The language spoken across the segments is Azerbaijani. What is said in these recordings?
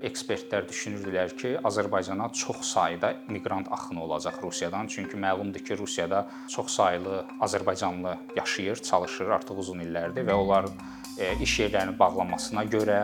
Ekspertlər düşünürdülər ki, Azərbaycana çox sayda miqrant axını olacaq Rusiyadan, çünki məlumdur ki, Rusiyada çox saylı azərbaycanlı yaşayır, çalışır artıq uzun illərdir və onlar e, iş yerlərinin bağlanmasına görə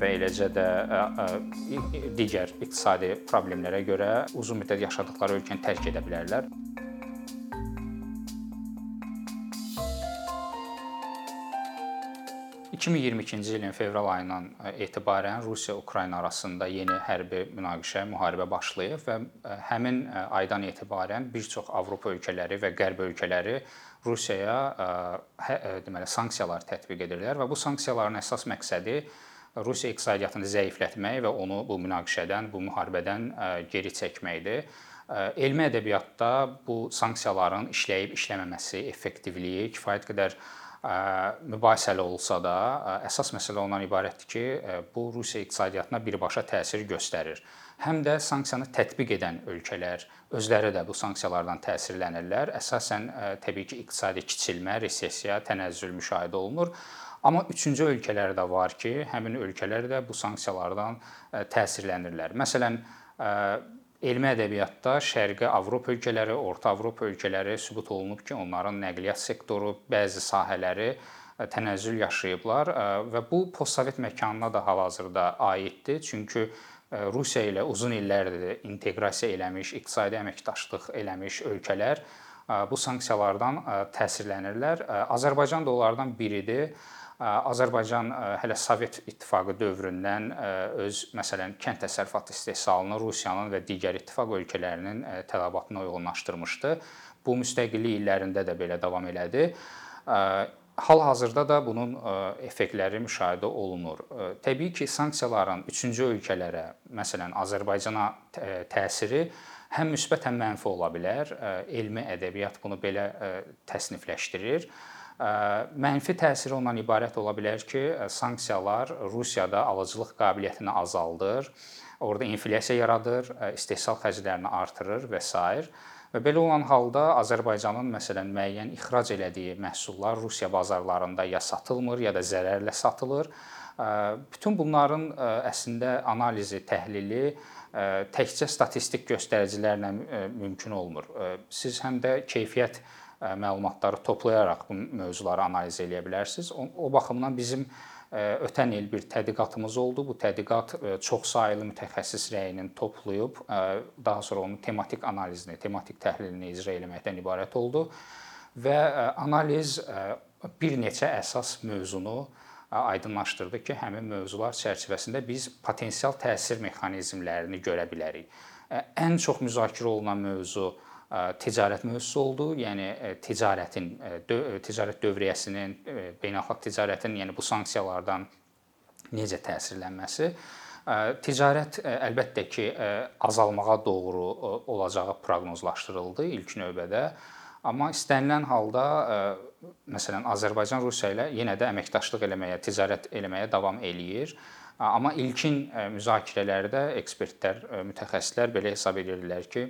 və eləcə də e, e, digər iqtisadi problemlərə görə uzun müddət yaşadıkları ölkəni tərk edə bilərlər. 2022-ci ilin fevral ayından e, etibarən Rusiya-Ukrayna arasında yeni hərbi münaqişə, müharibə başlayıb və e, həmin e, aydan etibarən bir çox Avropa ölkələri və Qərb ölkələri Rusiyaya hə, deməli sanksiyalar tətbiq edirlər və bu sanksiyaların əsas məqsədi Rusiya iqtisadiyyatını zəiflətmək və onu bu münaqişədən, bu müharibədən geri çəkməkdir. Elmi ədəbiyyatda bu sanksiyaların işləyib işləməməsi, effektivliyi kifayət qədər mübahisəli olsa da, əsas məsələ ondan ibarətdir ki, bu Rusiya iqtisadiyyatına birbaşa təsir göstərir. Həm də sanksiyanı tətbiq edən ölkələr özləri də bu sanksiyalardan təsirlənirlər. Əsasən təbii ki, iqtisadi kiçilmə, resessiya, tənəzzül müşahidə olunur. Amma üçüncü ölkələr də var ki, həmin ölkələr də bu sanksiyalardan təsirlənirlər. Məsələn, Elmi ədəbiyyatda Şərqi Avropa ölkələri, Orta Avropa ölkələri sübut olunub ki, onların nəqliyyat sektoru, bəzi sahələri e, tənəzzül yaşayıblar e, və bu postsovet məkanına da hal-hazırda aiddir. Çünki e, Rusiya ilə uzun illərdir inteqrasiya eləmiş, iqtisadi əməkdaşlıq eləmiş ölkələr bu sanksiyalardan təsirlənirlər. Azərbaycan da onlardan biridir. Azərbaycan hələ Sovet İttifaqı dövründən öz məsələn kənd təsərrüfatı istehsalını Rusiyanın və digər ittifaq ölkələrinin tələbatına uyğunlaşdırmışdı. Bu müstəqillik illərində də belə davam elədi. Hal-hazırda da bunun effektləri müşahidə olunur. Təbii ki, sanksiyaların üçüncü ölkələrə, məsələn Azərbaycana təsiri həm müsbət, həm mənfi ola bilər. Elmi ədəbiyyat bunu belə təsnifləşdirir. Mənfi təsiri ondan ibarət ola bilər ki, sanksiyalar Rusiyada alıcılıq qabiliyyətini azaldır, orada inflyasiya yaradır, istehsal xərclərini artırır və s. Və belə olan halda Azərbaycanın məsələn müəyyən ixrac elədiyi məhsullar Rusiya bazarlarında ya satılmır, ya da zərərlə satılır. Bütün bunların əslində analizi, təhlili təkcə statistik göstəricilərlə mümkün olmur. Siz həm də keyfiyyət məlumatları toplayaraq bu mövzuları analiz eləyə bilərsiniz. O, o baxımdan bizim ötən il bir tədqiqatımız oldu. Bu tədqiqat çoxsaylı mütəxəssis rəyinin toplayıb daha sonra onun tematik analizini, tematik təhlilini icra etməkdən ibarət oldu və analiz bir neçə əsas mövzunu aydınlaşdırdı ki, həmin mövzular çərçivəsində biz potensial təsir mexanizmlərini görə bilərik. Ən çox müzakirə olunan mövzu ticarət mövzusu oldu. Yəni ticarətin ticarət dövriyyəsinin beynəlxalq ticarətin, yəni bu sanksiyalardan necə təsirlənməsi ticarət əlbəttə ki, azalmağa doğru olacağı proqnozlaşdırıldı ilk növbədə. Amma istənilən halda məsələn Azərbaycan Rusiya ilə yenə də əməkdaşlıq eləməyə, ticarət eləməyə davam eləyir. Amma ilkin müzakirələrdə ekspertlər, mütəxəssislər belə hesab edirlər ki,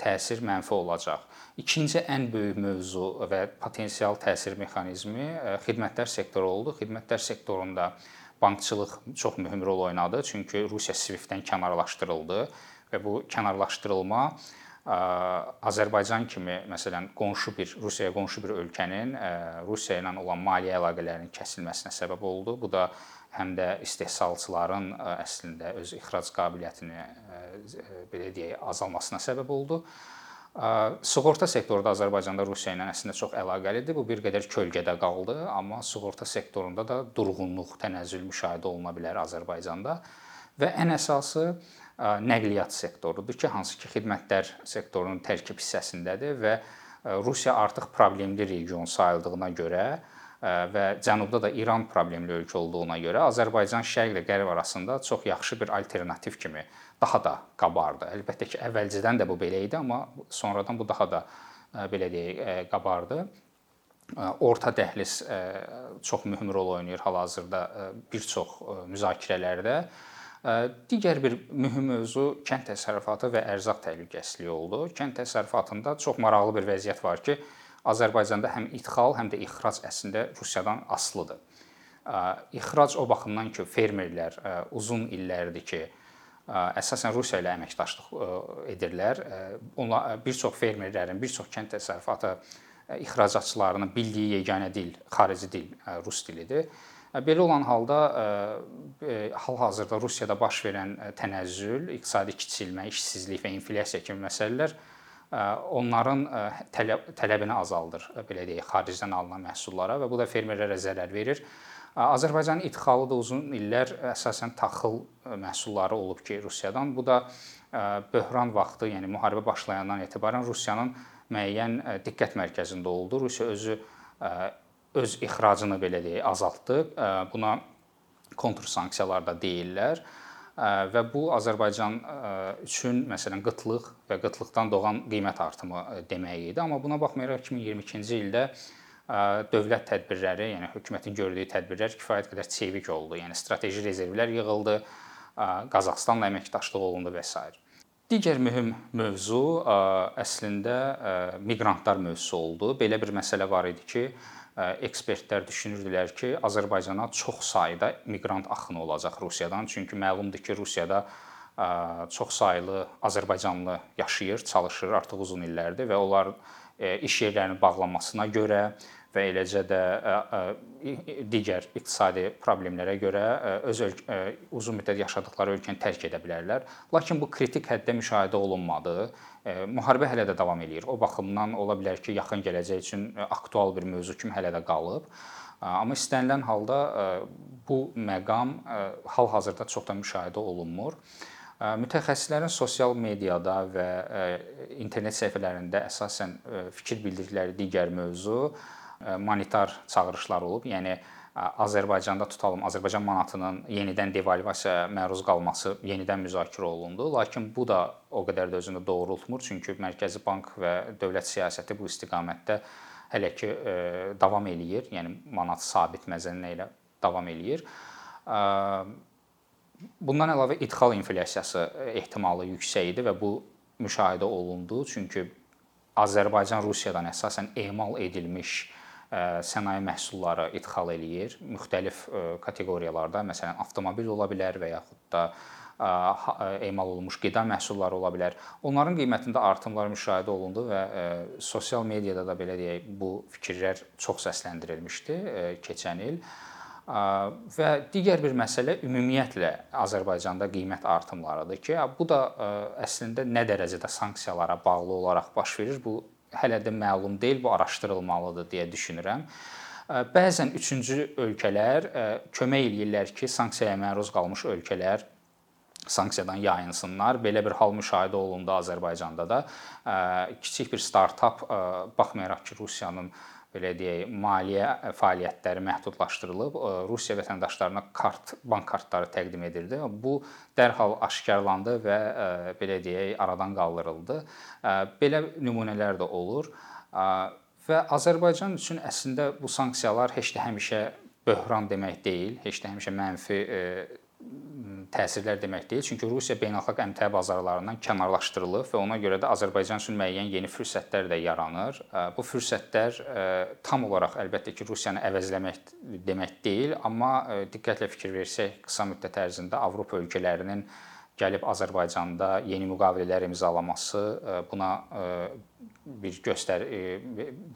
təsir mənfi olacaq. İkinci ən böyük mövzu və potensial təsir mexanizmi xidmətlər sektoru oldu. Xidmətlər sektorunda bankçılıq çox mühüm rol oynadı, çünki Rusiya SWIFT-dən kənarlaşdırıldı və bu kənarlaşdırılma Azərbaycan kimi məsələn qonşu bir Rusiyaya qonşu bir ölkənin Rusiya ilə olan maliyyə əlaqələrinin kəsilməsinə səbəb oldu. Bu da həm də istehsalçıların əslində öz ixrac qabiliyyətini belə deyək, azalmasına səbəb oldu. Sığorta sektoru da Azərbaycanda Rusiya ilə əslində çox əlaqəlidir. Bu bir qədər kölgədə qaldı, amma sığorta sektorunda da durğunluq, tənəzzül müşahidə oluna bilər Azərbaycanda. Və ən əsası nəqliyyat sektorudur ki, hansı ki, xidmətlər sektorunun tərkib hissəsindədir və Rusiya artıq problemli region sayıldığına görə və cənubda da İran problemli ölkə olduğuna görə Azərbaycan şərqlə qərb arasında çox yaxşı bir alternativ kimi daha da qabardı. Əlbəttə ki, əvvəlcədən də bu belə idi, amma sonradan bu daha da belə deyək, qabardı. Orta dəhliz çox mühüm rol oynayır hal-hazırda bir çox müzakirələrdə. Digər bir mühüm mövzu kənd təsərrüfatı və ərzaq təhlükəsizliyi oldu. Kənd təsərrüfatında çox maraqlı bir vəziyyət var ki, Azərbaycanda həm idxal, həm də ixrac əslində Rusiyadan asılıdır. ixrac o baxımdan ki, fermerlər uzun illərdir ki, əsasən Rusiya ilə əməkdaşlıq edirlər. Onlar bir çox fermerlərin, bir çox kənd təsərrüfatı ixracatçılarının bildiyi yeganə dil xarici dil rus dilidir. Belə olan halda hal-hazırda Rusiyada baş verən tənəzzül, iqtisadi kiçilmə, işsizlik və inflyasiya kimi məsələlər onların tələb tələbini azaldır, belə deyək, xaricdən alınan məhsullara və bu da fermerlərə zərər verir. Azərbaycanın idxalı da uzun illər əsasən taxıl məhsulları olub ki, Rusiyadan. Bu da böhran vaxtı, yəni müharibə başlayandan etibarən Rusiyanın müəyyən diqqət mərkəzində oldu. Rusiya özü öz ixracını belə deyək azaltdı. Buna kontrsanksiyalar da deyirlər və bu Azərbaycan üçün məsələn qıtlıq və qıtlıqdan doğan qiymət artımı demək idi. Amma buna baxmayaraq 2022-ci ildə dövlət tədbirləri, yəni hökumətin gördüyü tədbirlər kifayət qədər çevik oldu. Yəni strateji rezervlər yığıldı, Qazaxıstanla əməkdaşlıq olundu və s. Digər mühüm mövzu əslində miqrantlar mövzusu oldu. Belə bir məsələ var idi ki, ekspertlər düşünürdülər ki, Azərbaycana çox sayda miqrant axını olacaq Rusiyadan. Çünki məlumdur ki, Rusiyada çox saylı azərbaycanlı yaşayır, çalışır artıq uzun illərdir və onlar iş yerlərinin bağlanmasına görə və eləcə də digər iqtisadi problemlərə görə öz uzun müddət yaşadıkları ölkəni tərk edə bilərlər. Lakin bu kritik həddə müşahidə olunmadı. Müharibə hələ də davam eləyir. O baxımdan ola bilər ki, yaxın gələcək üçün aktual bir mövzu kimi hələ də qalıb. Amma istənilən halda bu məqam hal-hazırda çox da müşahidə olunmur. Mütəxəssislərin sosial mediada və internet səhifələrində əsasən fikir bildirdikləri digər mövzu monetar çağırışlar olub. Yəni Azərbaycanda tutalım, Azərbaycan manatının yenidən devalvasiyaya məruz qalması yenidən müzakirə olundu. Lakin bu da o qədər də özünü doğrultmur, çünki Mərkəzi Bank və dövlət siyasəti bu istiqamətdə hələ ki davam eləyir. Yəni manat sabit məzənlə ilə davam eləyir. Bundan əlavə idxal inflyasiyası ehtimalı yüksək idi və bu müşahidə olundu. Çünki Azərbaycan Rusiyadan əsasən emal edilmiş sənaye məhsulları idxal eləyir. Müxtəlif kateqoriyalarda, məsələn, avtomobil ola bilər və yaxud da emal olunmuş qida məhsulları ola bilər. Onların qiymətində artımlar müşahidə olundu və sosial mediada da belə deyək, bu fikirlər çox səsləndirilmişdi keçən il. Və digər bir məsələ ümumiyyətlə Azərbaycanda qiymət artımlarıdır ki, bu da əslində nə dərəcədə sanksiyalara bağlı olaraq baş verir, bu hələ də məlum deyil, bu araşdırılmalıdır deyə düşünürəm. Bəzən üçüncü ölkələr kömək eləyirlər ki, sanksiyaya məruz qalmış ölkələr sanksiyadan yayınsınlar. Belə bir hal müşahidə olundu Azərbaycanda da. Kiçik bir startap baxmayaraq ki, Rusiyanın belə deyək, maliyyə fəaliyyətləri məhdudlaşdırılıb, Rusiya vətəndaşlarına kart, bank kartları təqdim edildi. Bu dərhal aşkarlandı və belə deyək, aradan qaldırıldı. Belə nümunələr də olur. Və Azərbaycan üçün əslində bu sanksiyalar heç də həmişə böhran demək deyil, heç də həmişə mənfi təsirlər demək deyil. Çünki Rusiya beynəlxalq əmtəə bazarlarından kənarlaşdırılıb və ona görə də Azərbaycan üçün müəyyən yeni fürsətlər də yaranır. Bu fürsətlər tam olaraq əlbəttə ki, Rusiyanı əvəzləmək demək deyil, amma diqqətlə fikir versək, qısa müddət ərzində Avropa ölkələrinin gəlib Azərbaycanda yeni müqavilələr imzalaması buna bir göstər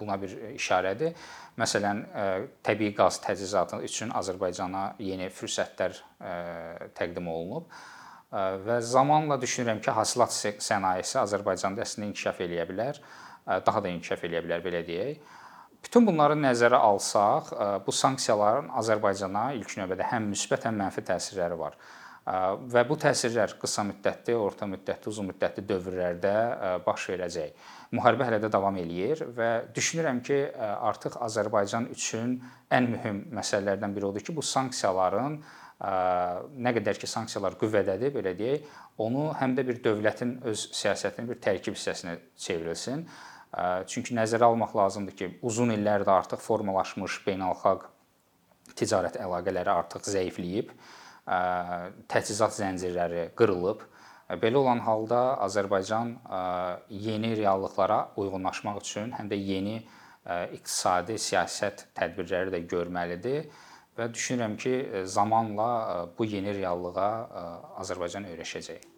buna bir işarədir. Məsələn, təbii qaz təchizatı üçün Azərbaycana yeni fürsətlər təqdim olunub və zamanla düşünürəm ki, hasilat sənayesi Azərbaycanda əslində inkişaf eləyə bilər, daha da inkişaf eləyə bilər belə deyək. Bütün bunları nəzərə alsaq, bu sanksiyaların Azərbaycana ilk növbədə həm müsbət, həm mənfi təsirləri var və bu təsirlər qısa müddətli, orta müddətli, uzun müddətli dövrlərdə baş verəcək. Müharibə hələ də davam eləyir və düşünürəm ki, artıq Azərbaycan üçün ən mühüm məsələlərdən biri odur ki, bu sanksiyaların nə qədər ki, sanksiyalar qüvvədədir, belə deyək, onu həm də bir dövlətin öz siyasətinin bir tərkib hissəsinə çevrilsin. Çünki nəzərə almaq lazımdır ki, uzun illərdir artıq formalaşmış beynəlxalq ticarət əlaqələri artıq zəifləyib təchizat zəncirləri qırılıb. Belə olan halda Azərbaycan yeni reallıqlara uyğunlaşmaq üçün həm də yeni iqtisadi siyasət tədbirləri də görməlidir və düşünürəm ki, zamanla bu yeni reallığa Azərbaycan öyrəşəcək.